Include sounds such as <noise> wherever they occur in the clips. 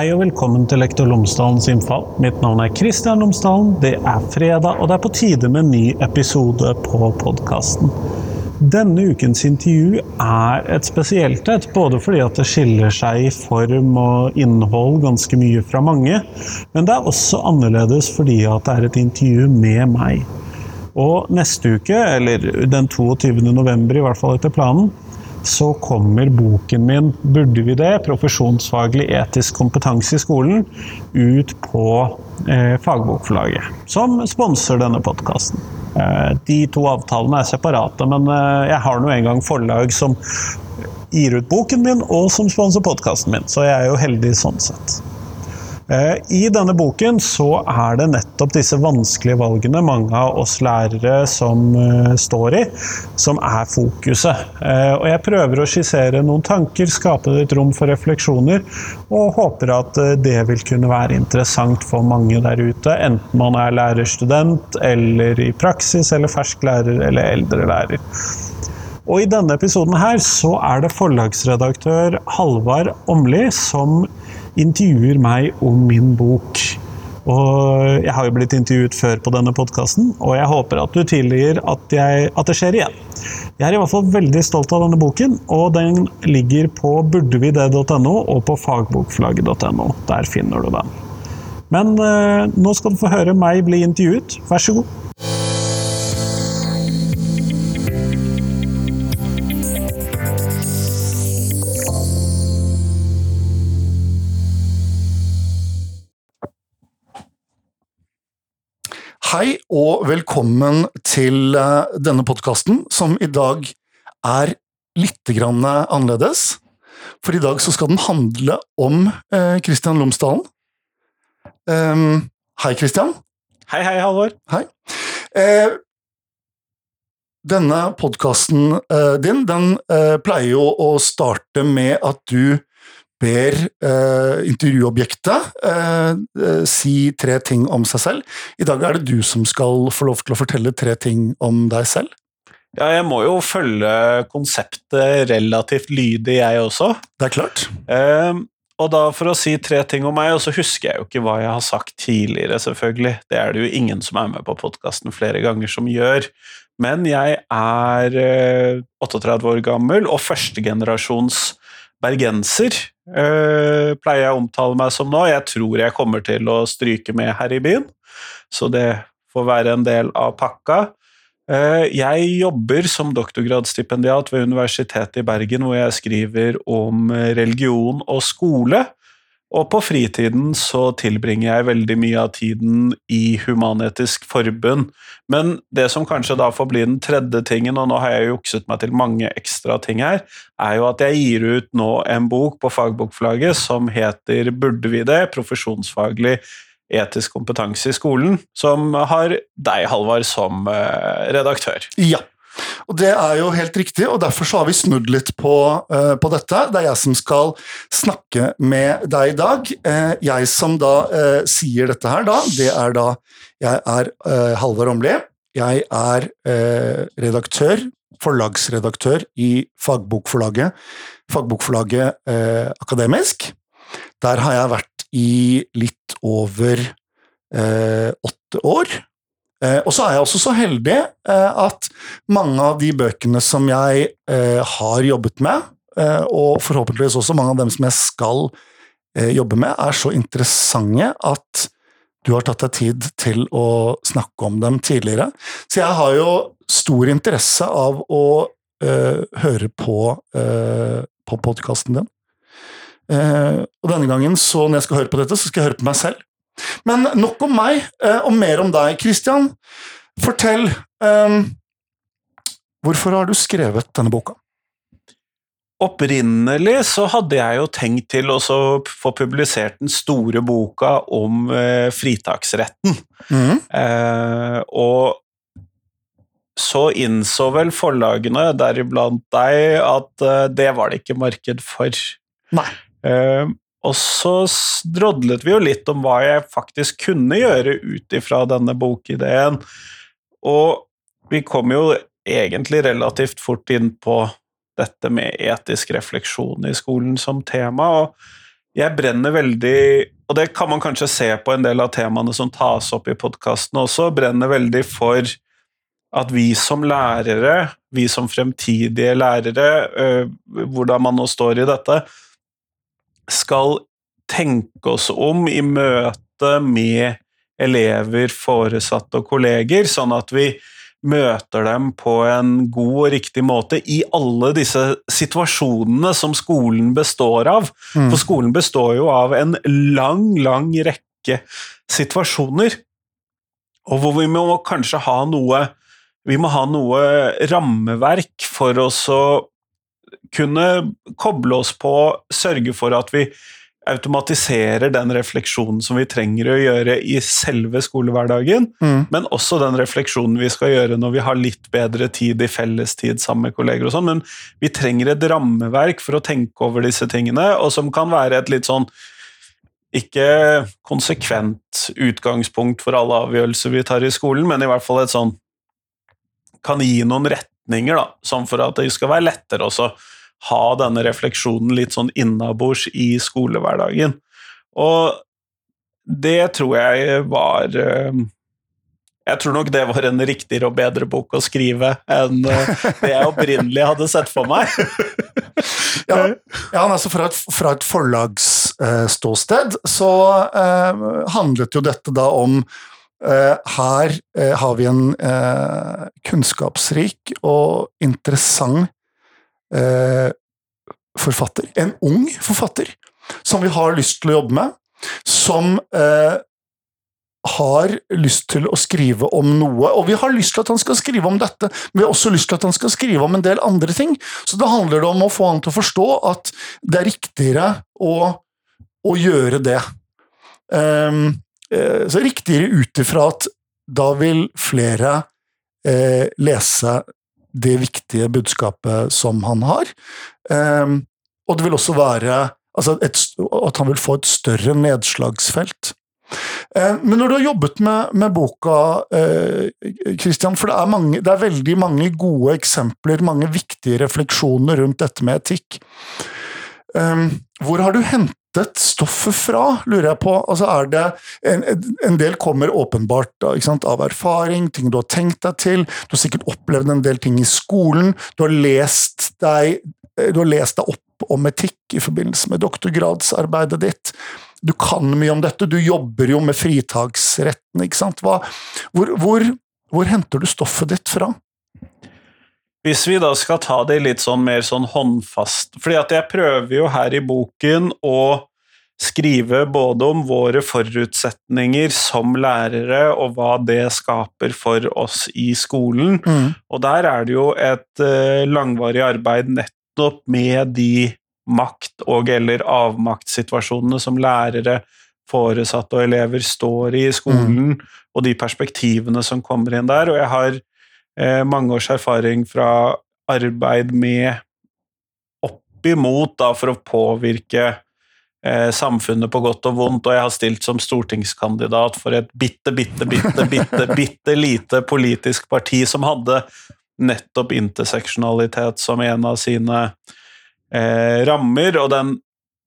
Hei og velkommen til Lektor Lomsdalens innfall. Mitt navn er Kristian Lomsdalen. Det er fredag, og det er på tide med en ny episode på podkasten. Denne ukens intervju er et spesielt et, både fordi at det skiller seg i form og innhold ganske mye fra mange, men det er også annerledes fordi at det er et intervju med meg. Og neste uke, eller den 22. november i hvert fall etter planen, så kommer boken min 'Burde vi det?' profesjonsfaglig etisk kompetanse i skolen ut på eh, Fagbokforlaget, som sponser denne podkasten. Eh, de to avtalene er separate, men eh, jeg har nå engang forlag som gir ut boken min, og som sponser podkasten min, så jeg er jo heldig sånn sett. Eh, I denne boken så er det nettopp disse vanskelige valgene mange av oss lærere som uh, står i, som er fokuset. Uh, og jeg prøver å skissere noen tanker, skape et rom for refleksjoner, og håper at det vil kunne være interessant for mange der ute, enten man er lærerstudent, eller i praksis, eller fersk lærer, eller eldre lærer. Og I denne episoden her så er det forlagsredaktør Halvard Åmli som intervjuer meg om min bok. Og jeg har jo blitt intervjuet før på denne podkasten, og jeg håper at du tilgir at, at, det skjer igjen. Jeg er i hvert fall veldig stolt av denne boken, og den ligger på burdevide.no og på fagbokflagget.no. Der finner du den. Men eh, nå skal du få høre meg bli intervjuet. Vær så god. Hei og velkommen til eh, denne podkasten, som i dag er litt annerledes. For i dag skal den handle om Kristian eh, Lomsdalen. Um, hei, Kristian. Hei, hei, Halvor. Hei. Eh, denne podkasten eh, din, den eh, pleier jo å starte med at du ber eh, intervjuobjektet eh, eh, si tre ting om seg selv. I dag er det du som skal få lov til å fortelle tre ting om deg selv. Ja, jeg må jo følge konseptet relativt lydig, jeg også. Det er klart. Eh, og da for å si tre ting om meg, og så husker jeg jo ikke hva jeg har sagt tidligere, selvfølgelig. Det er det jo ingen som er med på podkasten flere ganger som gjør. Men jeg er 38 eh, år gammel og førstegenerasjons bergenser, øh, pleier jeg å omtale meg som nå. Jeg tror jeg kommer til å stryke med her i byen, så det får være en del av pakka. Eh, jeg jobber som doktorgradsstipendiat ved Universitetet i Bergen, hvor jeg skriver om religion og skole. Og på fritiden så tilbringer jeg veldig mye av tiden i Human-Etisk Forbund. Men det som kanskje da får bli den tredje tingen, og nå har jeg jukset meg til mange ekstra ting her, er jo at jeg gir ut nå en bok på fagbokflagget som heter Burde vi det? Profesjonsfaglig etisk kompetanse i skolen, som har deg, Halvard, som eh, redaktør. Ja. Og Det er jo helt riktig, og derfor så har vi snudd litt på, uh, på, dette. Det er jeg som skal snakke med deg i dag. Uh, jeg som da uh, sier dette her, da, det er da Jeg er Halvard Åmli. Jeg er redaktør, forlagsredaktør i Fagbokforlaget. Fagbokforlaget Akademisk. Der har jeg vært i litt over åtte år. Eh, og så er jeg også så heldig eh, at mange av de bøkene som jeg eh, har jobbet med, og forhåpentligvis også mange av dem som jeg skal jobbe med, er så interessante at du har tatt deg tid til å snakke om dem tidligere. Så jeg har jo stor interesse av å uh, høre på, på podkasten din. og denne gangen, så når jeg skal høre på dette, så skal jeg høre på meg selv. Men nok om meg, eh, og mer om deg, Christian. Fortell. Um, hvorfor har du skrevet denne boka? Opprinnelig så hadde jeg jo tenkt til å få publisert den store boka om eh, fritaksretten. Mm. Eh, og så innså vel forlagene, deriblant deg, at det var det ikke marked for. Nei. Eh, og så drodlet vi jo litt om hva jeg faktisk kunne gjøre ut ifra denne bokideen. Og vi kom jo egentlig relativt fort inn på dette med etisk refleksjon i skolen som tema. og jeg brenner veldig Og det kan man kanskje se på en del av temaene som tas opp i podkasten også. Brenner veldig for at vi som lærere, vi som fremtidige lærere, hvordan man nå står i dette, skal tenke oss om i møte med elever, foresatte og kolleger, sånn at vi møter dem på en god og riktig måte i alle disse situasjonene som skolen består av. Mm. For skolen består jo av en lang, lang rekke situasjoner, og hvor vi må kanskje ha noe Vi må ha noe rammeverk for oss å kunne koble oss på, sørge for at vi automatiserer den refleksjonen som vi trenger å gjøre i selve skolehverdagen, mm. men også den refleksjonen vi skal gjøre når vi har litt bedre tid i fellestid sammen med kolleger og sånn. Men vi trenger et rammeverk for å tenke over disse tingene, og som kan være et litt sånn ikke konsekvent utgangspunkt for alle avgjørelser vi tar i skolen, men i hvert fall et sånn Kan gi noen retninger, da, sånn for at det skal være lettere også ha denne refleksjonen litt sånn innabords i skolehverdagen. Og det tror jeg var eh, Jeg tror nok det var en riktigere og bedre bok å skrive enn eh, det jeg opprinnelig hadde sett for meg. <laughs> ja, ja, altså fra et, fra et forlagsståsted så eh, handlet jo dette da om eh, her eh, har vi en kunnskapsrik og interessant forfatter. En ung forfatter som vi har lyst til å jobbe med. Som eh, har lyst til å skrive om noe, og vi har lyst til at han skal skrive om dette, men vi har også lyst til at han skal skrive om en del andre ting. Så da handler det om å få han til å forstå at det er riktigere å, å gjøre det. Um, så riktigere ut ifra at da vil flere eh, lese det viktige budskapet som han har. Um, og det vil også være altså et, at han vil få et større nedslagsfelt. Uh, men når du har jobbet med, med boka, uh, Christian, for det er, mange, det er, veldig mange gode eksempler, mange viktige refleksjoner rundt dette med etikk. Um, hvor har du hentet stoffet fra, lurer jeg på? Altså er det, en, en del kommer åpenbart da, av erfaring, ting du har tenkt deg til, du har sikkert opplevd en del ting i skolen, du har lest deg, du har lest deg opp om etikk i forbindelse med doktorgradsarbeidet ditt. Du kan mye om dette, du jobber jo med fritaksretten, ikke sant. Hva, hvor, hvor, hvor henter du stoffet ditt fra? Hvis vi da skal ta det litt sånn mer sånn håndfast fordi at jeg prøver jo her i boken å skrive både om våre forutsetninger som lærere, og hva det skaper for oss i skolen. Mm. Og der er det jo et uh, langvarig arbeid nettopp med de makt- og- eller avmaktssituasjonene som lærere, foresatte og elever står i i skolen, mm. og de perspektivene som kommer inn der. Og jeg har eh, mange års erfaring fra arbeid med oppimot da, for å påvirke eh, samfunnet på godt og vondt, og jeg har stilt som stortingskandidat for et bitte, bitte, bitte, bitte, <laughs> bitte lite politisk parti som hadde nettopp interseksjonalitet som en av sine eh, rammer, og den,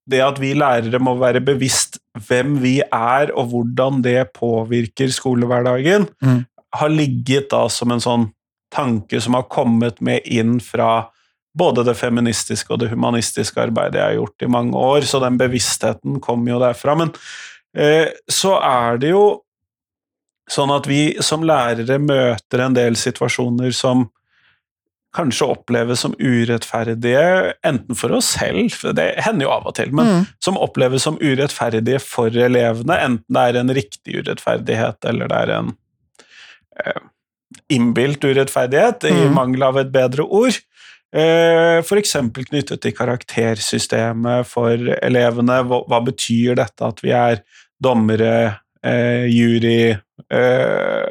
det at vi lærere må være bevisst hvem vi er, og hvordan det påvirker skolehverdagen, mm. har ligget da som en sånn tanke som har kommet med inn fra både det feministiske og det humanistiske arbeidet jeg har gjort i mange år, så den bevisstheten kom jo derfra. Men eh, så er det jo sånn at vi som lærere møter en del situasjoner som kanskje oppleves som urettferdige, enten for oss selv, for det hender jo av og til, men mm. som oppleves som urettferdige for elevene, enten det er en riktig urettferdighet eller det er en eh, innbilt urettferdighet, i mm. mangel av et bedre ord. Eh, F.eks. knyttet til karaktersystemet for elevene. Hva, betyr dette at vi er dommere, eh, jury eh,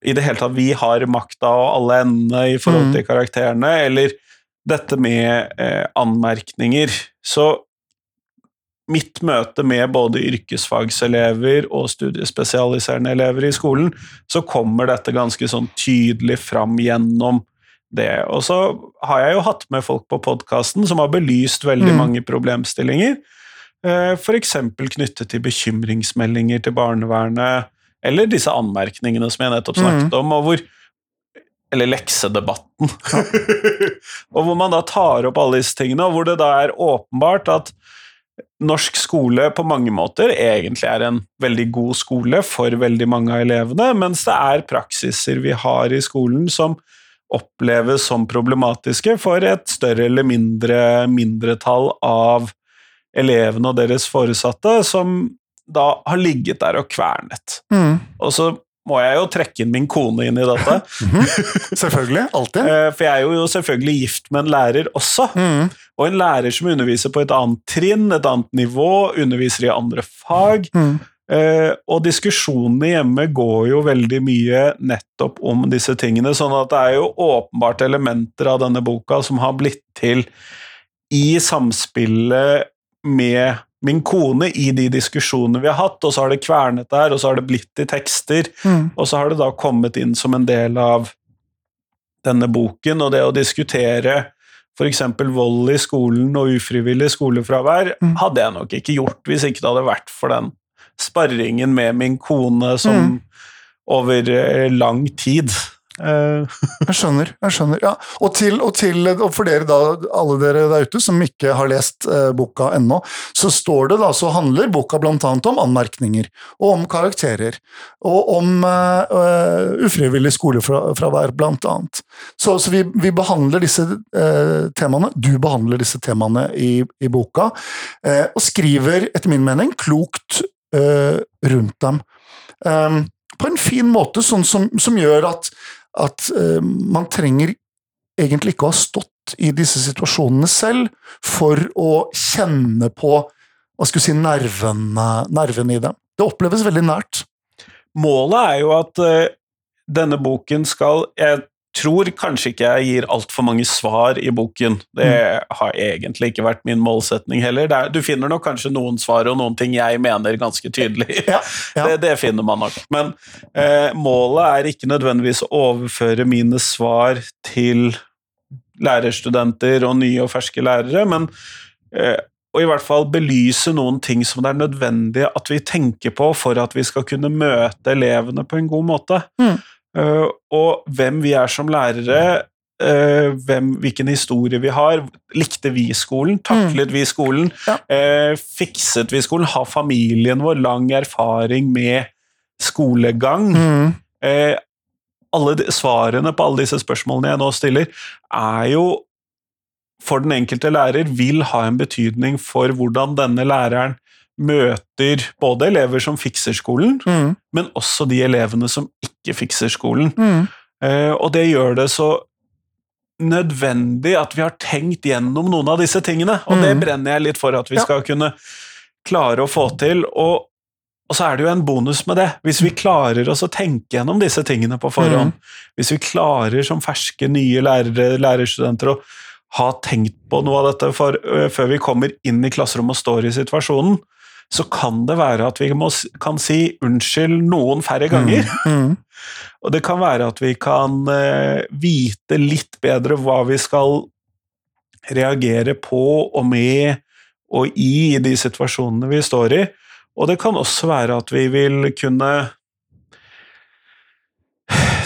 I det hele tatt, vi har makta og alle endene i forhold mm. til karakterene, eller dette med anmerkninger. Så mitt møte med både yrkesfagselever og studiespesialiserende elever i skolen, så kommer dette ganske sånn tydelig fram gjennom det. Og så har jeg jo hatt med folk på podkasten som har belyst veldig mm. mange problemstillinger. Eh, F.eks. knyttet til bekymringsmeldinger til barnevernet, eller disse anmerkningene som jeg nettopp snakket om, og hvor eller leksedebatten. <laughs> og hvor man da tar opp alle disse tingene, og hvor det da er åpenbart at norsk skole på mange måter egentlig er en veldig god skole for veldig mange av elevene, mens det er praksiser vi har i skolen som oppleves som problematiske for et større eller mindre mindretall av elevene og deres foresatte, som da har ligget der og kvernet. Mm. Og så må jeg jo trekke inn min kone inn i dette. <laughs> Selvfølgelig. Alltid. Eh, For jeg er jo selvfølgelig gift med en lærer også. Mm. Og en lærer som underviser på et annet trinn, et annet nivå, underviser i andre fag. Mm. Uh, og diskusjonene hjemme går jo veldig mye nettopp om disse tingene, sånn at det er jo åpenbart elementer av denne boka som har blitt til i samspillet med min kone i de diskusjonene vi har hatt, og så har det kvernet der, og så har det blitt i tekster, Mm. og så har det da kommet inn som en del av denne boken, og det å diskutere f.eks. vold i skolen og ufrivillig skolefravær, Mm. hadde jeg nok ikke gjort hvis ikke det hadde vært for den sparringen med min kone som Mm. over eh, lang tid. Eh, Jeg skjønner. jeg skjønner, ja. Og, til, og, til, og for dere da, alle dere der ute som ikke har lest eh, boka ennå, så står det da, så handler boka bl.a. om anmerkninger, og om karakterer, og om eh, ufrivillig skolefravær, bl.a. Så, så vi, vi behandler disse eh, temaene, du behandler disse temaene i, i boka, eh, og skriver, etter min mening, klokt eh, rundt dem. På en fin måte, sånn som, som gjør at, at eh, man trenger egentlig ikke å ha stått i disse situasjonene selv for å kjenne på hva skal si, nervene, nervene i dem. Det oppleves veldig nært. målet er jo at uh, denne boken skal Jeg tror kanskje ikke jeg gir altfor mange svar i boken. Det har egentlig ikke vært min målsetning heller. Er, du finner nok kanskje noen svar og noen ting jeg mener ganske tydelig. <laughs> Ja, ja. Det, det finner man nok. Men eh, målet er ikke nødvendigvis å overføre mine svar til lærerstudenter og nye og ferske lærere, men eh, å i hvert fall belyse noen ting som det er nødvendig at vi tenker på for at vi skal kunne møte elevene på en god måte. Mm. Eh, og hvem vi er som lærere, eh, hvem, hvilken historie vi har. Likte vi skolen? Taklet vi skolen? Ja. Eh, fikset vi skolen? Har familien vår lang erfaring med skolegang? Mm. Alle de, svarene på alle disse spørsmålene jeg nå stiller, er jo for den enkelte lærer vil ha en betydning for hvordan denne læreren møter både elever som fikser skolen, Mm. men også de elevene som ikke fikser skolen. Mm. Eh, og det gjør det så nødvendig at vi har tenkt gjennom noen av disse tingene, og det Mm. brenner jeg litt for at vi Ja. skal kunne klare å få til. Og, og så er det jo en bonus med det. Hvis vi klarer oss å tenke gjennom disse tingene på forhånd, hvis vi klarer som ferske, nye lærere, lærerstudenter å ha tenkt på noe av dette for, ø, før vi kommer inn i klasserommet og står i situasjonen, så kan det være at vi må, kan si unnskyld noen færre ganger. Mm. <laughs> Og det kan være at vi kan eh, vite litt bedre hva vi skal reagere på og med og i de situasjonene vi står i. Og det kan også være at vi vil kunne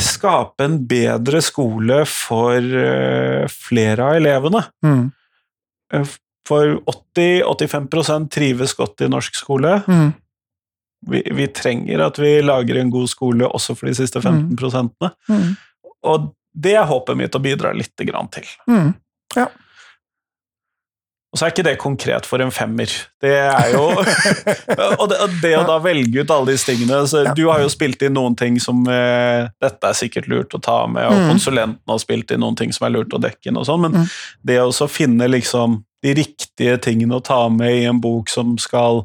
skape en bedre skole for eh, flere av elevene. Mm. For 80-85% trives godt i norsk skole. Mm. Vi, vi trenger at vi lager en god skole også for de siste 15 prosentene. Mm. Og det er håpet mitt å bidra litt grann til. Mm. Og så er ikke det konkret for en femmer. Det er jo <laughs> Og det, og det å da velge ut alle disse tingene så Du har jo spilt inn noen ting som eh, Dette er sikkert lurt å ta med, og Mm. konsulenten har spilt inn noen ting som er lurt å dekke inn, og sånn, men Mm. det å så finne liksom de riktige tingene å ta med i en bok som skal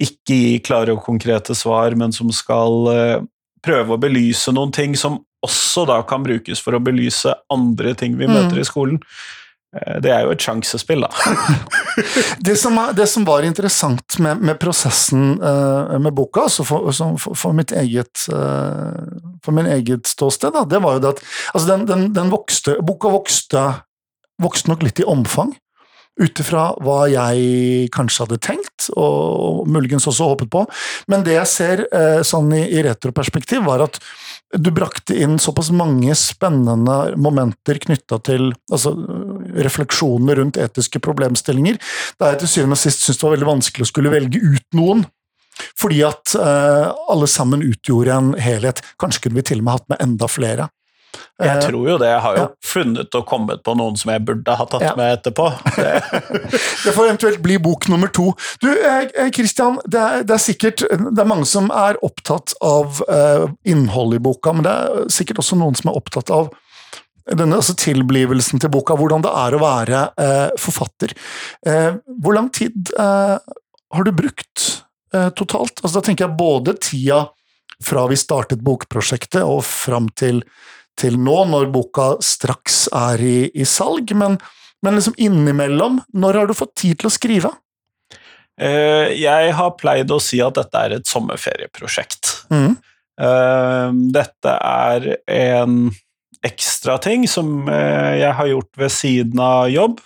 ikke gi klare og konkrete svar, men som skal eh, prøve å belyse noen ting som også da kan brukes for å belyse andre ting vi Mm. møter i skolen. Eh, Det er jo et sjansespill, da. <laughs> Det, som er, det som var interessant med, med prosessen uh, med boka, altså for, for, for mitt eget uh, for min eget ståsted, da, det var jo det at altså den, den, den vokste, boka vokste, vokste nok litt i omfang. Ut ifra hva jeg kanskje hadde tenkt, og muligens også håpet på. Men det jeg ser eh, sånn i, i retroperspektiv, var at du brakte inn såpass mange spennende momenter knytta til altså, refleksjoner rundt etiske problemstillinger, da jeg til syvende og sist syntes det var veldig vanskelig å skulle velge ut noen. Fordi at eh, alle sammen utgjorde en helhet. Kanskje kunne vi til og med hatt med enda flere. Jeg eh, tror jo det. Jeg har jo ja. funnet og kommet på noen som jeg burde ha tatt ja. med etterpå. Det. <laughs> det. får eventuelt bli bok nummer to. Du, Kristian, eh, det, det, er sikkert det er mange som er opptatt av innholdet i boka, men det er sikkert også noen som er opptatt av denne altså tilblivelsen til boka, hvordan det er å være eh, forfatter. Eh, hvor lang tid har du brukt Eh, totalt. Altså, da tenker jeg både tida fra vi startet bokprosjektet og fram til, til nå, når boka straks er i, i salg, men, men, liksom innimellom, når har du fått tid til å skrive? Uh, jeg har pleid å si at dette er et sommerferieprosjekt. Mm. Uh, dette er en ekstra ting som uh, jeg har gjort ved siden av jobb.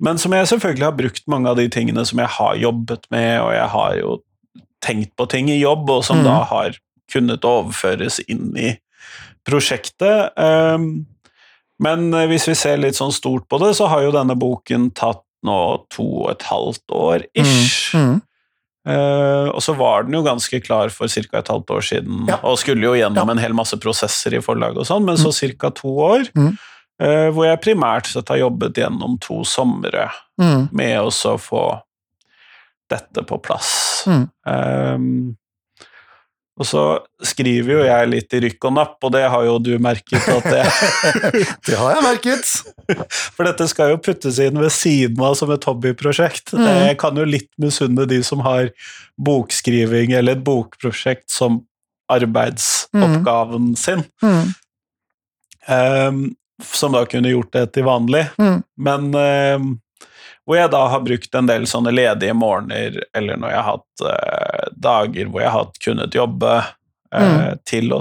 Men som jeg selvfølgelig har brukt mange av de tingene som jeg har jobbet med, og jeg har jo tenkt på ting i jobb, og som mm. da har kunnet overføres inn i prosjektet. Um, men hvis vi ser litt sånn stort på det, så har jo denne boken tatt nå to og et halvt år ish. Mm. Mm. Uh, og så var den jo ganske klar for ca. et halvt år siden, ja. og skulle jo gjennom ja. en hel masse prosesser i forlaget og sånn, men så mm. ca. to år. Mm. Uh, hvor jeg primært sett har jobbet gjennom to somre mm. med å få dette på plass. Mm. Um, og så skriver jo jeg litt i rykk og napp, og det har jo du merket at jeg <laughs> Det har jeg merket! For dette skal jo puttes inn ved siden av som et hobbyprosjekt. Mm. Jeg kan jo litt misunne de som har bokskriving eller et bokprosjekt som arbeidsoppgaven mm. sin. Mm. Um, som da kunne gjort det til vanlig. Mm. Men uh, hvor jeg da har brukt en del sånne ledige morgener, eller når jeg har hatt eh, dager hvor jeg har kunnet jobbe, eh, mm. til å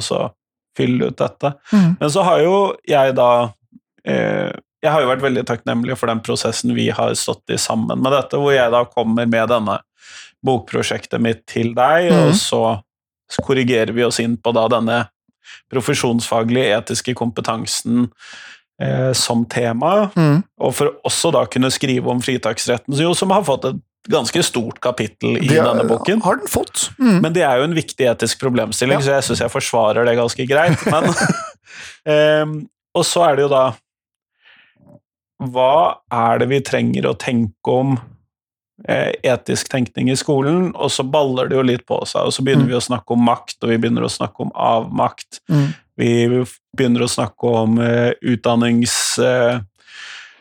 fylle ut dette. Mm. Men så har jo jeg da Jeg har jo vært veldig takknemlig for den prosessen vi har stått i sammen med dette, hvor jeg da kommer med denne bokprosjektet mitt til deg, mm. og så korrigerer vi oss inn på da denne profesjonsfaglige, etiske kompetansen eh, som tema. Mm. Og for også da kunne skrive om fritaksretten, som har fått et ganske stort kapittel i er, denne boken. Har den fått. Mm. Men det er jo en viktig etisk problemstilling, ja. så jeg syns jeg forsvarer det ganske greit. Men, <laughs> <laughs> eh, og så er det jo da Hva er det vi trenger å tenke om eh, etisk tenkning i skolen, og så baller det jo litt på seg, og så begynner mm. vi å snakke om makt, og vi begynner å snakke om avmakt. Mm. Vi begynner å snakke om uh, utdannings... Uh,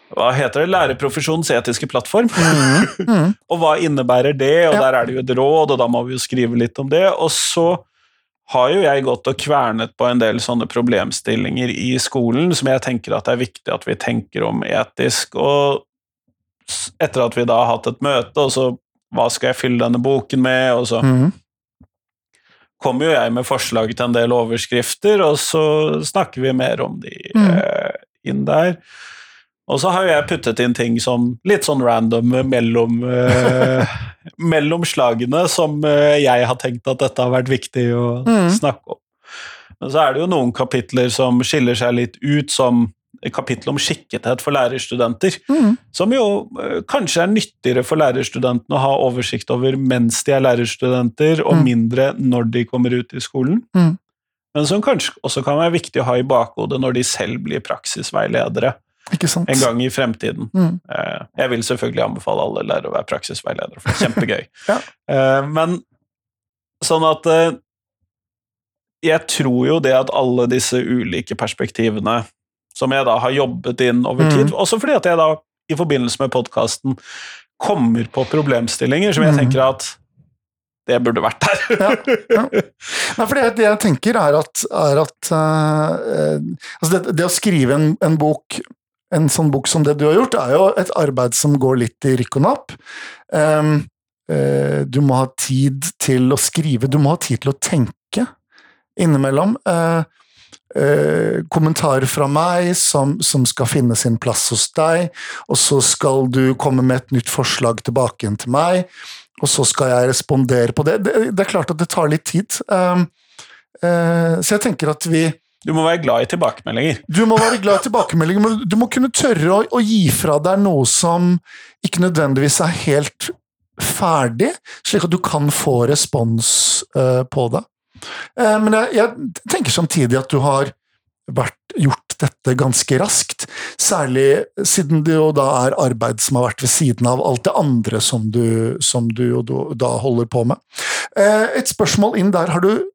hva heter det? Lærerprofesjonens etiske plattform. Mm, mm. <laughs> og hva innebærer det? Og ja. der er det jo et råd, og da må vi jo skrive litt om det. Og så har jo jeg gått og kvernet på en del sånne problemstillinger i skolen som jeg tenker at det er viktig at vi tenker om etisk. Og etter at vi da har hatt et møte, og så hva skal jeg fylle denne boken med, og så mm kommer jo jeg med forslag til en del overskrifter, og så snakker vi mer om de mm. eh, inn der. Og så har jo jeg puttet inn ting som litt sånn random mellom, eh, <laughs> mellom slagene, som eh, jeg har tenkt at dette har vært viktig å mm. snakke om. Men så er det jo noen kapitler som skiller seg litt ut, som kapittel om skikkethet for lærerstudenter, mm. som jo uh, kanskje er nyttigere for lærerstudentene å ha oversikt over mens de er lærerstudenter, og mm. mindre når de kommer ut i skolen. Mm. Men som kanskje også kan være viktig å ha i bakhodet når de selv blir praksisveiledere en gang i fremtiden. Uh, jeg vil selvfølgelig anbefale alle lærere å være praksisveiledere, for det er kjempegøy. <laughs> ja. uh, men sånn at jeg tror jo det at alle disse ulike perspektivene som jeg da har jobbet inn over tid. Mm. Også fordi at jeg da, i forbindelse med podkasten, kommer på problemstillinger som jeg mm. tenker at det burde vært der. ja, ja. <laughs> Nei, for det, det, jeg tenker, er at, er at uh, altså det, det, å skrive en, en, bok en sånn bok som det du har gjort, er jo et arbeid som går litt i rykk og napp. Um, uh, du må ha tid til å skrive, du må ha tid til å tenke innimellom. Uh, eh, kommentarer fra meg som, som skal finne sin plass hos deg, og så skal du komme med et nytt forslag tilbake igjen til meg, og så skal jeg respondere på det. Det, det er klart at det tar litt tid. Um, eh, så jeg tenker at vi Du må være glad i tilbakemeldinger. Du må være glad i tilbakemeldinger, men du må kunne tørre å, å gi fra deg noe som ikke nødvendigvis er helt ferdig, slik at du kan få respons uh, på det. Eh, men jeg, jeg tenker samtidig at du har vært, gjort dette ganske raskt. Særlig siden det jo da er arbeid som har vært ved siden av alt det andre som du, som du jo da- holder på med. Eh, Et spørsmål inn der. Har du,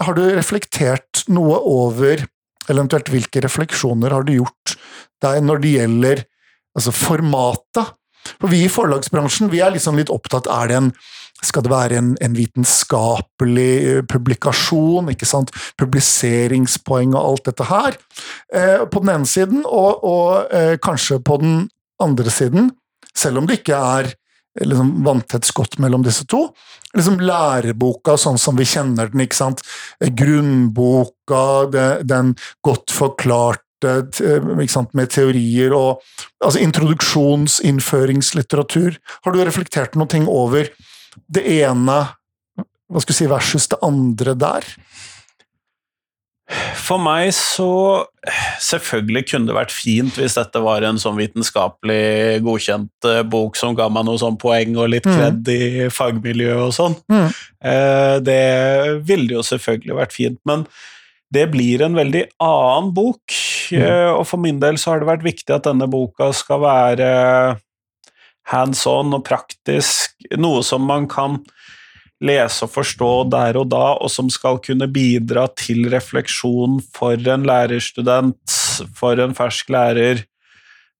har du reflektert noe over Eventuelt hvilke refleksjoner har du gjort deg når det gjelder altså formatet? For vi i forlagsbransjen vi er liksom litt opptatt er det en skal det være en, en vitenskapelig eh, publikasjon, ikke sant? publiseringspoeng og alt dette her, eh, på den ene siden, og, og eh, kanskje på den andre siden, selv om det ikke er eh, liksom, vanntett mellom disse to, liksom læreboka sånn som vi kjenner den, ikke sant? Eh, Grunnboka, det, den godt forklarte ikke sant? med teorier og altså introduksjons-, innføringslitteratur. Har du reflektert noen ting over det ene hva skal si, versus det andre der? For meg så Selvfølgelig kunne det vært fint hvis dette var en sånn vitenskapelig godkjent eh, bok som ga meg noe sånn poeng og litt Mm. kred i fagmiljøet og sånn. Mm. Eh, Det ville jo selvfølgelig vært fint, men det blir en veldig annen bok. Mm. Og for min del så har det vært viktig at denne boka skal være hands on og praktisk, noe som man kan lese og forstå der og da, og som skal kunne bidra til refleksjon for en lærerstudent, for en fersk lærer,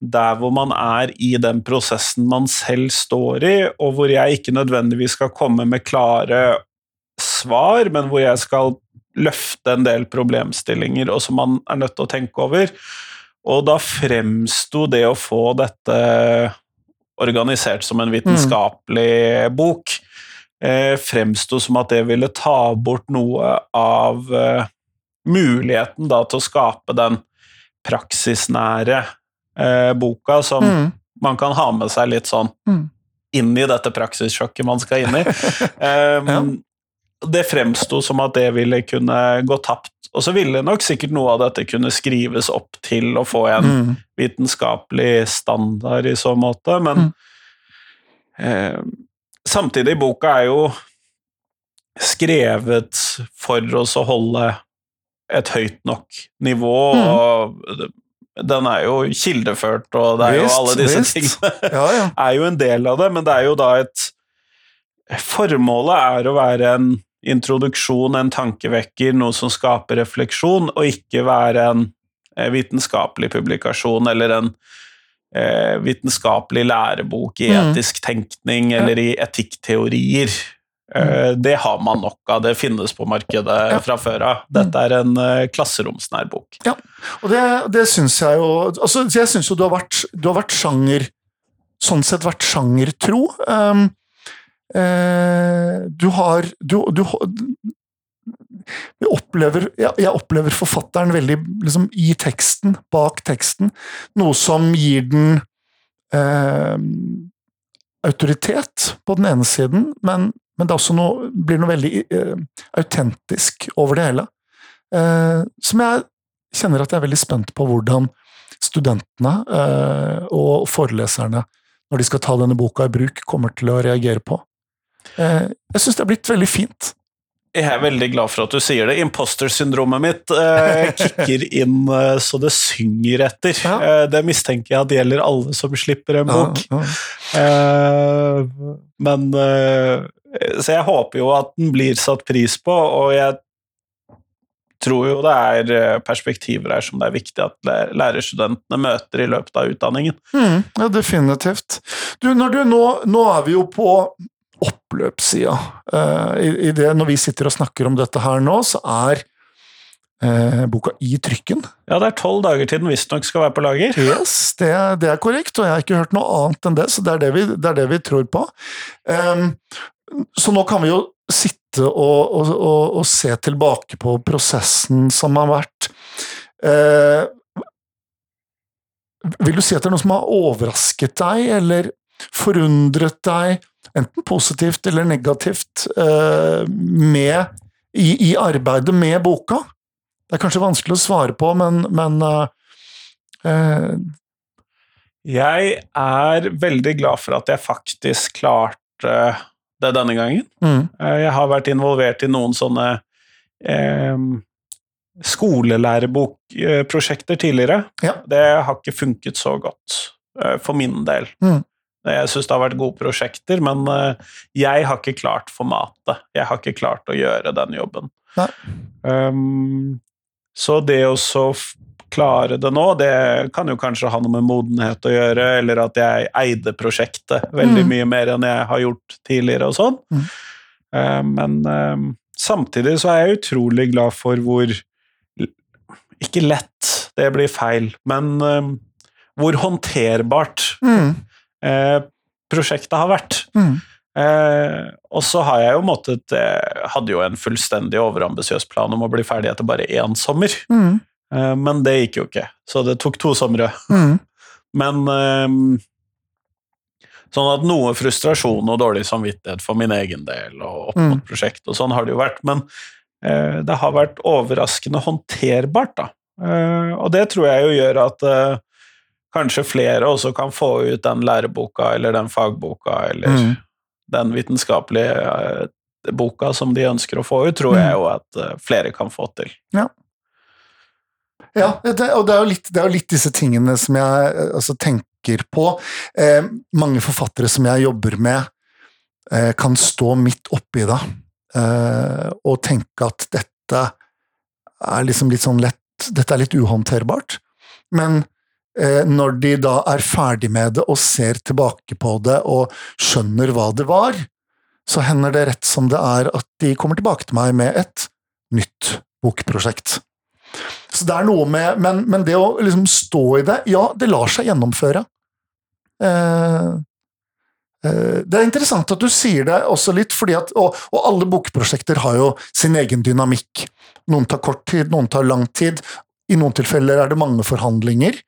der hvor man er i den prosessen man selv står i, og hvor jeg ikke nødvendigvis skal komme med klare svar, men hvor jeg skal løfte en del problemstillinger og som man er nødt til å tenke over. Og da fremsto det å få dette organisert som en vitenskapelig bok, eh, fremsto som at det ville ta bort noe av eh, muligheten da til å skape den praksisnære eh, boka som Mm. man kan ha med seg litt sånn Mm. inn i dette praksissjokket man skal inn i. <laughs> Um, Det fremsto som at det ville kunne gå tapt. Og så ville nok sikkert noe av dette kunne skrives opp til å få en Mm. vitenskapelig standard i så måte, men eh, samtidig, boka er jo skrevet for oss å holde et høyt nok nivå, Mm. og den er jo kildeført, og det er jo alle disse visst. tingene Ja, ja. <laughs> er jo en del av det, men det er jo da et Formålet er å være en introduksjon, en tankevekker, noe som skaper refleksjon, og ikke være en eh, vitenskapelig publikasjon eller en eh, vitenskapelig lærebok i Mm. etisk tenkning eller i etikkteorier. Eh, det har man nok av, det finnes på markedet Ja. fra før av. Dette er en eh, klasseromsnær bok. Og det, det syns jeg jo altså, Jeg syns jo du har vært, du har vært sjanger Sånn sett vært sjangertro. Um, du har Du, du jeg opplever, jeg, opplever forfatteren veldig liksom, i teksten, bak teksten, noe som gir den eh, autoritet på den ene siden, men, men det noe, blir noe veldig eh, autentisk over det hele. Eh, som jeg kjenner at jeg er veldig spent på hvordan studentene eh, og foreleserne, når de skal ta denne boka i bruk, kommer til å reagere på. Eh, jeg syns det er blitt veldig fint. Jeg er veldig glad for at du sier det. Imposter-syndromet mitt eh, <laughs> kicker inn eh, så det synger etter. Ja. Eh, det mistenker jeg at gjelder alle som slipper en bok. Ja, Eh, men eh, Så jeg håper jo at den blir satt pris på, og jeg tror jo det er perspektiver her som det er viktig at lærerstudentene møter i løpet av utdanningen. Mm, ja, definitivt. Du, du, nå, nå er vi jo på oppløpssida. Eh, i, i det, når vi sitter og snakker om dette her nå, så er eh, boka i trykken. Ja, det er tolv dager til den visstnok skal være på lager. Yes, det, det er korrekt, og jeg har ikke hørt noe annet enn det, så det er det vi, det er det vi tror på. Um, så nå kan vi jo sitte og, og, og, og se tilbake på prosessen som har vært. Uh, vil du si at det er noe som har overrasket deg, eller forundret deg, enten positivt eller negativt, eh, med, i, i, arbeidet med boka? Det er kanskje vanskelig å svare på, men, men eh, Jeg er veldig glad for at jeg faktisk klarte det denne gangen. Mm. Jeg har vært involvert i noen sånne eh, skolelærebokprosjekter tidligere. Ja. Det har ikke funket så godt eh, for min del. Mm. Jeg syns det har vært gode prosjekter, men eh, jeg har ikke klart formatet. Jeg har ikke klart å gjøre den jobben. Um, så det å så klare det nå, det kan jo kanskje ha noe med modenhet å gjøre, eller at jeg eide prosjektet veldig Mm. mye mer enn jeg har gjort tidligere og sånn. Mm. Uh, men uh, samtidig så er jeg utrolig glad for hvor Ikke lett, det blir feil, men uh, hvor håndterbart Mm. Eh, prosjektet har vært. Mm. Eh, og så har jeg jo måttet eh, Hadde jo en fullstendig overambisiøs plan om å bli ferdig etter bare én sommer. Mm. Eh, men det gikk jo ikke, så det tok to somre. Mm. <laughs> Men eh, Sånn at noe frustrasjon og dårlig samvittighet for min egen del og opp mot Mm. prosjektet og sånn har det jo vært, men eh, det har vært overraskende håndterbart, da. Eh, og det tror jeg jo gjør at kanskje flere også kan få ut den læreboka eller den fagboka eller Mm. den vitenskapelige eh, boka som de ønsker å få ut, tror jeg jo at eh, flere kan få til. Ja, det, og det er, jo litt, det er jo litt disse tingene som jeg eh, altså, tenker på. Eh, mange forfattere som jeg jobber med, eh, kan stå midt oppi det eh, og tenke at dette er liksom litt sånn lett Dette er litt uhåndterbart. Men når de da er ferdig med det og ser tilbake på det og skjønner hva det var, så hender det rett som det er at de kommer tilbake til meg med et nytt bokprosjekt. Så det er noe med Men, men det å liksom stå i det Ja, det lar seg gjennomføre. Eh, eh, det er interessant at du sier det også litt, fordi at, og, og alle bokprosjekter har jo sin egen dynamikk. Noen tar kort tid, noen tar lang tid. I noen tilfeller er det mange forhandlinger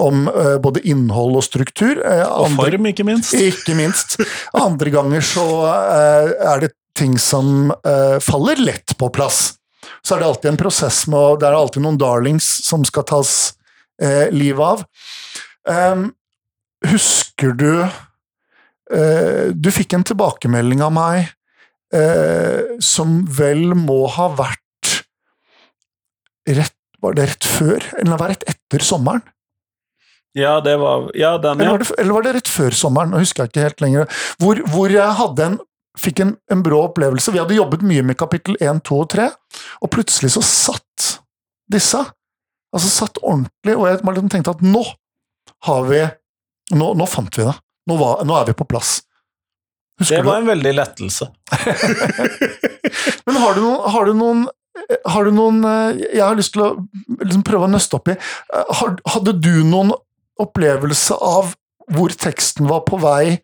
om uh, både innhold og struktur. Og andre- form, ikke minst. ikke minst. Andre ganger så uh, er det ting som faller lett på plass. Så er det alltid en prosess med Det er alltid noen darlings som skal tas livet av. Um, husker du Du fikk en tilbakemelding av meg som vel må ha vært rett Var det rett før, eller var det rett etter sommeren? Ja, det var Ja, den, Eller var, det, eller var det rett før sommeren? Nå husker jeg ikke helt lenger. Hvor, hvor jeg hadde en, fikk en, en brå opplevelse. Vi hadde jobbet mye med kapittel 1, 2 og 3, og plutselig så satt disse. Altså satt ordentlig, og jeg liksom tenkte at nå har vi Nå, nå fant vi det. Nå, var, nå er vi på plass. Det var du? en veldig lettelse. <laughs> Men har du noen, har du noen har du noen eh, Jeg har lyst til å liksom prøve å nøste opp i Eh, Hadde du noen opplevelse av hvor teksten var på vei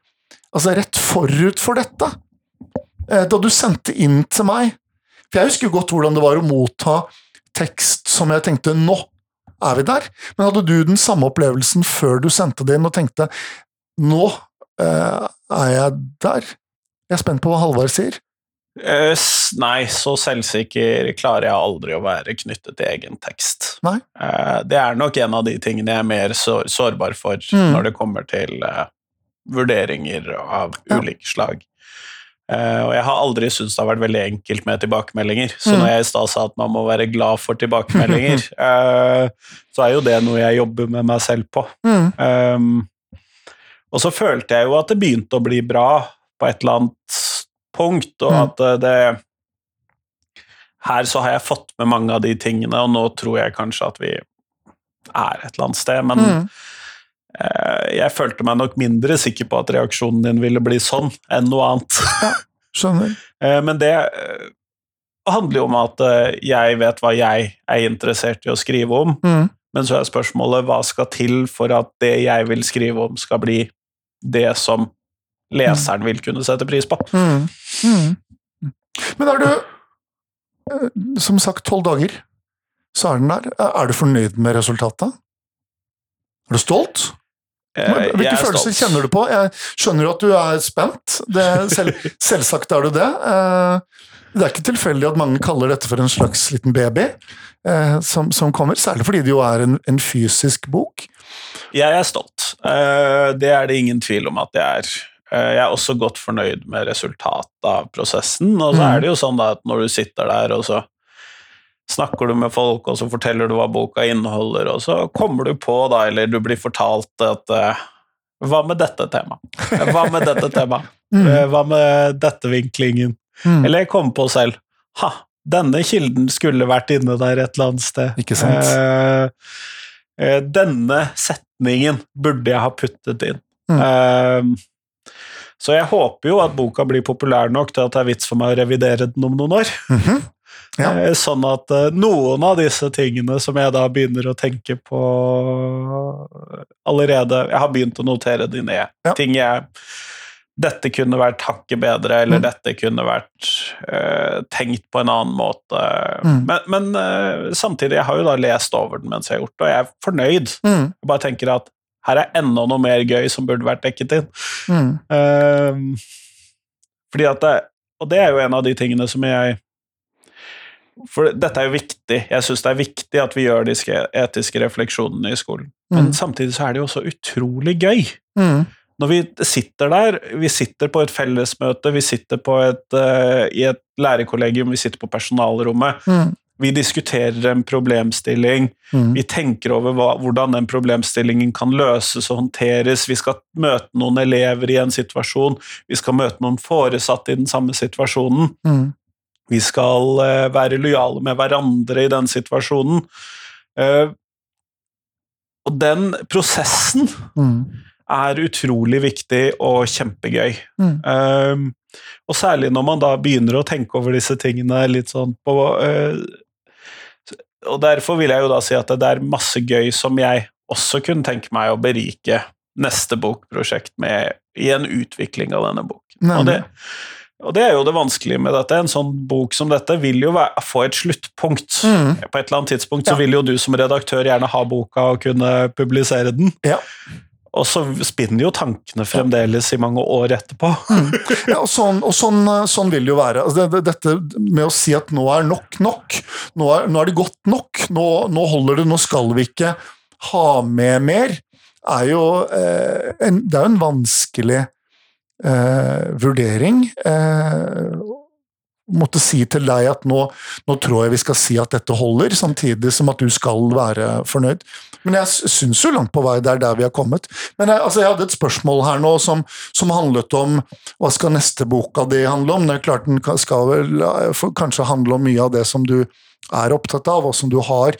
altså rett forut for dette? Eh, Da du sendte inn til meg? For jeg husker jo godt hvordan det var å motta tekst som jeg tenkte nå er vi der. Men hadde du den samme opplevelsen før du sendte det inn og tenkte nå eh, er jeg der? Jeg er spent på hva Halvard sier. Eh, nei, så selvsikker klarer jeg aldri å være knyttet til egen tekst. Nei. Eh, det er nok en av de tingene jeg er mer så, sårbar for Mm. når det kommer til eh, vurderinger av Ja. ulike slag. Og jeg har aldri syntes det har vært veldig enkelt med tilbakemeldinger. Så Mm. når jeg i stad sa at man må være glad for tilbakemeldinger, <laughs> så er jo det noe jeg jobber med meg selv på. Mm. Um, og så følte jeg jo at det begynte å bli bra på et eller annet punkt, og Mm. at eh, det Her så har jeg fått med mange av de tingene, og nå tror jeg kanskje at vi er et eller annet sted, men Mm. eh, jeg følte meg nok mindre sikker på at reaksjonen din ville bli sånn enn noe annet. Skjønner. <laughs> Eh, men det handler jo om at jeg vet hva jeg er interessert i å skrive om, Mm. men så er spørsmålet hva skal til for at det jeg vil skrive om, skal bli det som leseren vil kunne sette pris på. Mm. Mm. Men er du, eh, som sagt, tolv dager, så er den der. Er du fornøyd med resultatet? Er du stolt? Eh, Hvilke jeg er følelser stolt. kjenner du på? Jeg skjønner jo at du er spent. Det, selv, <laughs> selvsagt er du det. Eh, Det er ikke tilfeldig at mange kaller dette for en slags liten baby eh, som, som kommer, særlig fordi det jo er en, en fysisk bok. Jeg er stolt. Eh, Det er det ingen tvil om at jeg er. Eh, Jeg er også godt fornøyd med resultatet av prosessen. Og så Mm. er det jo sånn at når du sitter der, og så snakker du med folk, og så forteller du hva boka inneholder, og så kommer du på, da, eller du blir fortalt at eh, Hva med dette temaet? Hva med dette <laughs> temaet? Eh, Hva med dette vinklingen? Mm. Eller jeg kommer på selv Ha, denne kilden skulle vært inne der et eller annet sted. Ikke sant? Denne setningen burde jeg ha puttet inn. Mm. Så jeg håper jo at boka blir populær nok til at det er vits for meg å revidere den om noen år. Mhm. Ja. <laughs> Eh, Sånn at eh, noen av disse tingene som jeg da begynner å tenke på allerede Jeg har begynt å notere de ned. Ja. Ting jeg Dette kunne vært hakket bedre, eller Mm. dette kunne vært uh, tenkt på en annen måte. Mm. Men, men uh, samtidig, jeg har jo da lest over den mens jeg har gjort det, og jeg er fornøyd. Mm. Jeg bare tenker at her er enda noe mer gøy som burde vært dekket inn. Mm. Uh, fordi at det, Og det er jo en av de tingene som jeg For dette er jo viktig. Jeg syns det er viktig at vi gjør disse etiske refleksjonene i skolen. Men Mm. samtidig så er det jo også utrolig gøy. Mm. Når vi sitter der, vi sitter på et fellesmøte, vi sitter på et, uh, i et lærerkollegium, vi sitter på personalrommet, Mm. Vi diskuterer en problemstilling, Mm. vi tenker over hva, hvordan den problemstillingen kan løses og håndteres. Vi skal møte noen elever i en situasjon, vi skal møte noen foresatte i den samme situasjonen. Mm. Vi skal uh, være lojale med hverandre i den situasjonen. Uh, og den prosessen Mm. er utrolig viktig og kjempegøy. Um, og særlig når man da begynner å tenke over disse tingene litt sånn på uh, Og derfor vil jeg jo da si at det er masse gøy som jeg også kunne tenke meg å berike neste bokprosjekt med i en utvikling av denne boken. Og det, og det er jo det vanskelige med dette. En sånn bok som dette vil jo være, få et sluttpunkt. Mm. På et eller annet tidspunkt Ja. så vil jo du som redaktør gjerne ha boka og kunne publisere den. Ja. Og så spinner jo tankene fremdeles i mange år etterpå. Ja, og sånn, og sånn, sånn vil det jo være. Altså det, det, dette med å si at nå er nok nok, nå er, nå er det godt nok, nå, nå holder det, nå skal vi ikke ha med mer, er jo eh, en, det er en vanskelig eh, vurdering. Eh, måtte si til deg at nå, nå tror jeg vi skal si at dette holder, samtidig som at du skal være fornøyd. Men jeg syns jo langt på vei det er der vi har kommet. Men jeg, altså, jeg hadde et spørsmål her nå som, som handlet om hva skal neste boka di handle om? Det er klart Den skal vel kanskje handle om mye av det som du er opptatt av, og som du har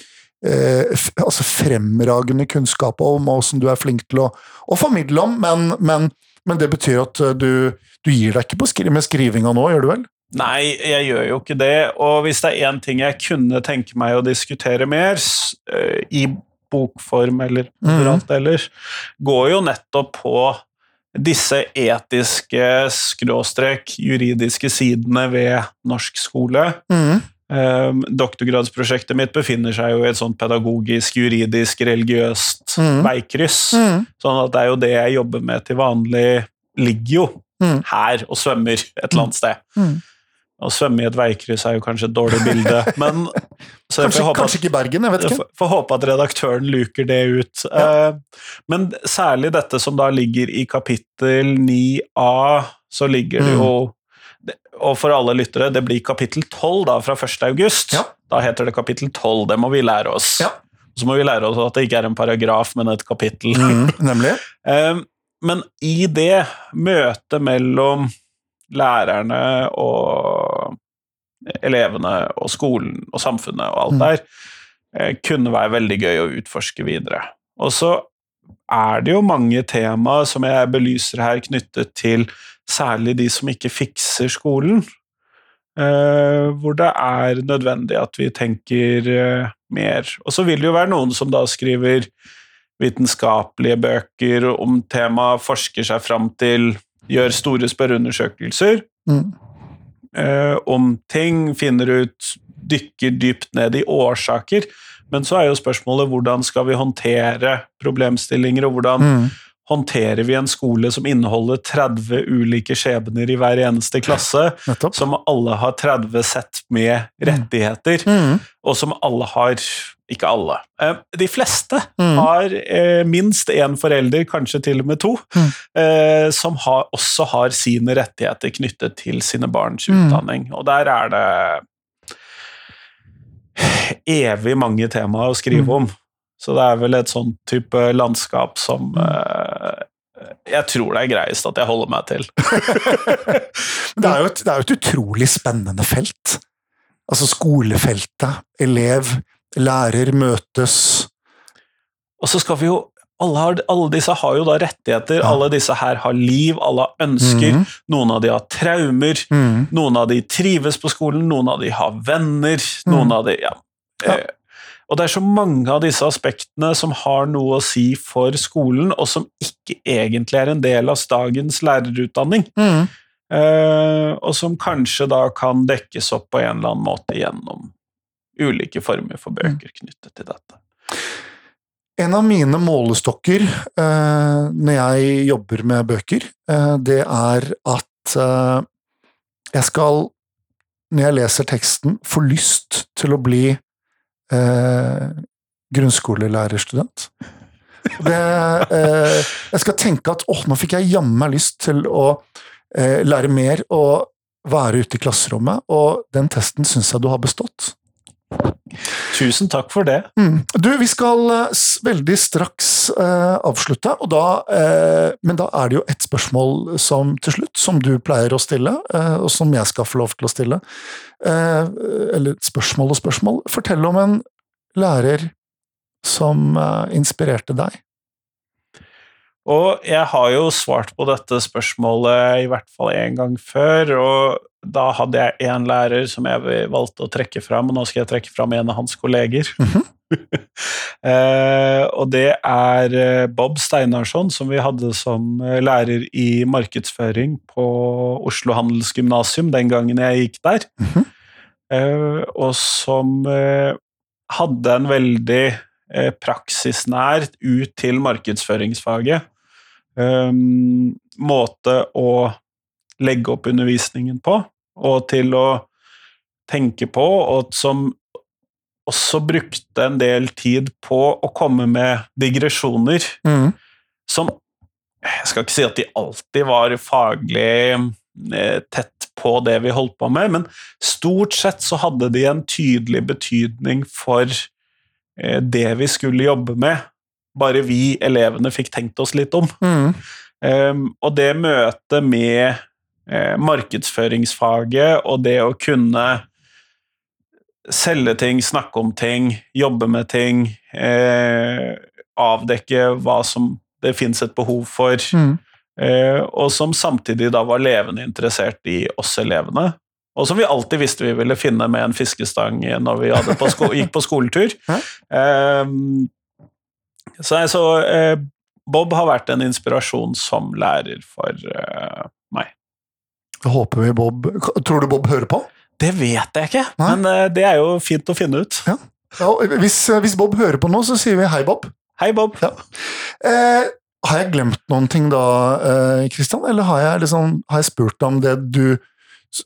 eh, altså fremragende kunnskap om, og som du er flink til å, å formidle om, men, men, men det betyr at eh, du, du gir deg ikke på skri med skrivinga nå, gjør du vel? Nei, jeg gjør jo ikke det. Og hvis det er én ting jeg kunne tenke meg å diskutere mer, eh, i bokform eller overalt mm. ellers, går jo nettopp på disse etiske skråstrek juridiske sidene ved norsk skole. Mm. Um, doktorgradsprosjektet mitt befinner seg jo i et sånt pedagogisk, juridisk, religiøst mm. veikryss. Mm. Sånn at det er jo det jeg jobber med til vanlig, ligger jo Mm. her og svømmer et eller annet sted. Å svømme i et veikryss er jo kanskje et dårlig bilde, <laughs> men så Kanskje, håpe, kanskje ikke i Bergen, jeg vet ikke. får- håpe at redaktøren luker det ut. Ja. Eh, Men særlig dette som da ligger i kapittel 9a, så ligger det jo mm. Og for alle lyttere, det blir kapittel 12 da, fra 1. august. Ja. Da heter det kapittel 12, det må vi lære oss. Ja. Så må vi lære oss at det ikke er en paragraf, men et kapittel. Mm, <laughs> nemlig. Eh, Men i det møtet mellom lærerne og elevene og skolen og samfunnet og alt Mm. der, eh, kunne være veldig gøy å utforske videre. Og så er det jo mange temaer som jeg belyser her, knyttet til særlig de som ikke fikser skolen. eh, hvor det er nødvendig at vi tenker eh, mer. Og så vil det jo være noen som da skriver vitenskapelige bøker om temaet, forsker seg fram til, gjør store spørreundersøkelser Mm. Eh, om ting, finner ut dykker dypt ned i årsaker. Men så er jo spørsmålet hvordan skal vi håndtere problemstillinger, og hvordan Mm. håndterer vi en skole som inneholder 30 ulike skjebner i hver eneste klasse, Nettopp. som alle har 30 sett med rettigheter, Mm. og som alle har Ikke alle. eh, De fleste Mm. har eh, minst én forelder, kanskje til og med to, Mm. eh, som har, også har sine rettigheter knyttet til sine barns Mm. utdanning. Og der er det evig mange temaer å skrive Mm. om. Så det er vel et sånn type landskap som eh, jeg tror det er greiest at jeg holder meg til. <laughs> Det er, et, det er jo et utrolig spennende felt. Altså skolefeltet. Elev, lærer møtes. Og så skal vi jo alle, har, alle disse har jo da rettigheter, Ja. alle disse her har liv, alle har ønsker, Mm. noen av de har traumer, Mm. noen av de trives på skolen, noen av de har venner, noen av de ja. Ja. Eh, Og det er så mange av disse aspektene som har noe å si for skolen, og som ikke egentlig er en del av dagens lærerutdanning. Mm. Eh, og som kanskje da kan dekkes opp på en eller annen måte gjennom ulike former for bøker knyttet til dette. En av mine målestokker eh, når jeg jobber med bøker, eh, det er at eh, jeg skal, når jeg leser teksten, få lyst til å bli eh, grunnskolelærerstudent. Det, eh, jeg skal tenke at åh, nå fikk jeg jammen meg lyst til å eh, lære mer og være ute i klasserommet, og den testen syns jeg du har bestått. Tusen takk for det. Mm. Du, vi skal eh, veldig straks uh, avslutte, da, uh, men da er det jo et spørsmål som til slutt, som du pleier å stille, uh, og som jeg skal få lov til å stille. Eller spørsmål og spørsmål. Fortell om en lærer som inspirerte deg. Og jeg har jo svart på dette spørsmålet i hvert fall én gang før, og da hadde jeg én lærer som jeg valgte å trekke fram, og nå skal jeg trekke fram en av hans kolleger. <laughs> eh, og det er eh, Bob Steinarsson, som vi hadde som eh, lærer i markedsføring på Oslo Handelsgymnasium den gangen jeg gikk der, Mhm. eh, og som eh, hadde en veldig praksisnært praksisnær ut til markedsføringsfaget. Um, måte å legge opp undervisningen på, og til å tenke på, og som også brukte en del tid på å komme med digresjoner Mm. som Jeg skal ikke si at de alltid var faglig eh, tett på det vi holdt på med, men stort sett så hadde de en tydelig betydning for eh, det vi skulle jobbe med. Bare vi elevene fikk tenkt oss litt om. Mm. Um, og det møtet med eh, markedsføringsfaget og det å kunne selge ting, snakke om ting, jobbe med ting, eh, avdekke hva som det fins et behov for, Mm. eh, og som samtidig da var levende interessert i oss elevene. Og som vi alltid visste vi ville finne med en fiskestang når vi på gikk på skoletur. Um, så så eh, Bob har vært en inspirasjon som lærer for eh, meg. Jeg håper vi Bob Tror du Bob hører på? Det vet jeg ikke, Nei. men eh, det er jo fint å finne ut. Ja, hvis, hvis Bob hører på nå, så sier vi hei, Bob. Hei, Bob. Eh, har jeg glemt noen ting da, eh, Christian? Eller har jeg, liksom, har jeg spurt om det du,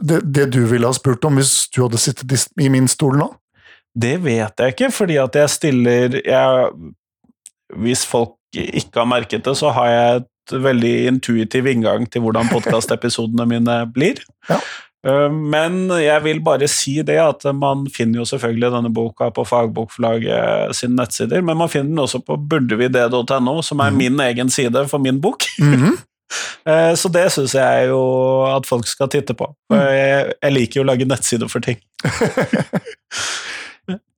det, det du ville ha spurt om hvis du hadde sittet i min stol nå? Det vet jeg ikke, fordi at jeg stiller jeg, Hvis folk ikke har merket det, så har jeg et veldig intuitiv inngang til hvordan podkastepisodene mine blir. <laughs> Ja. Men jeg vil bare si det at man finner jo selvfølgelig denne boka på Fagbokforlaget sine nettsider, men man finner den også på burdevide.no, som er Mhm. min egen side for min bok. <laughs> Mm -hmm. Så det syns jeg jo at folk skal titte på. Jeg, jeg liker jo å lage nettsider for ting. <laughs>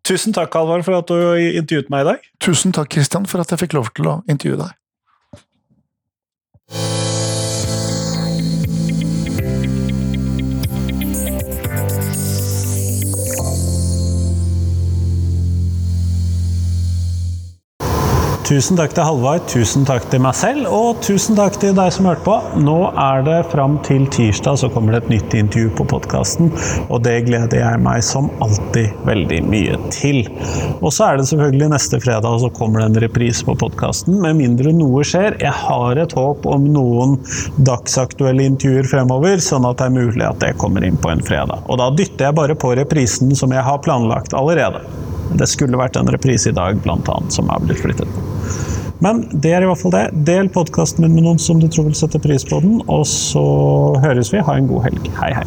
Tusen takk, Halvard, for at du intervjuet meg i dag. Tusen takk, Christian, for at jeg fikk lov til å intervjue deg. Tusen takk til Halvard, tusen takk til meg selv, og tusen takk til deg som hørte på. Nå er det fram til tirsdag så kommer det et nytt intervju på podkasten, og det gleder jeg meg som alltid veldig mye til. Og så er det selvfølgelig neste fredag, så kommer det en reprise på podkasten, med mindre noe skjer. Jeg har et håp om noen dagsaktuelle intervjuer fremover, sånn at det er mulig at det kommer inn på en fredag. Og da dytter jeg bare på reprisen som jeg har planlagt allerede. Det skulle vært en reprise i dag, blant annet, som er blitt flyttet. Men det er i hvert fall det. Del podkasten min med noen som du tror vil sette pris på den, og så høres vi. Ha en god helg. Hei, hei.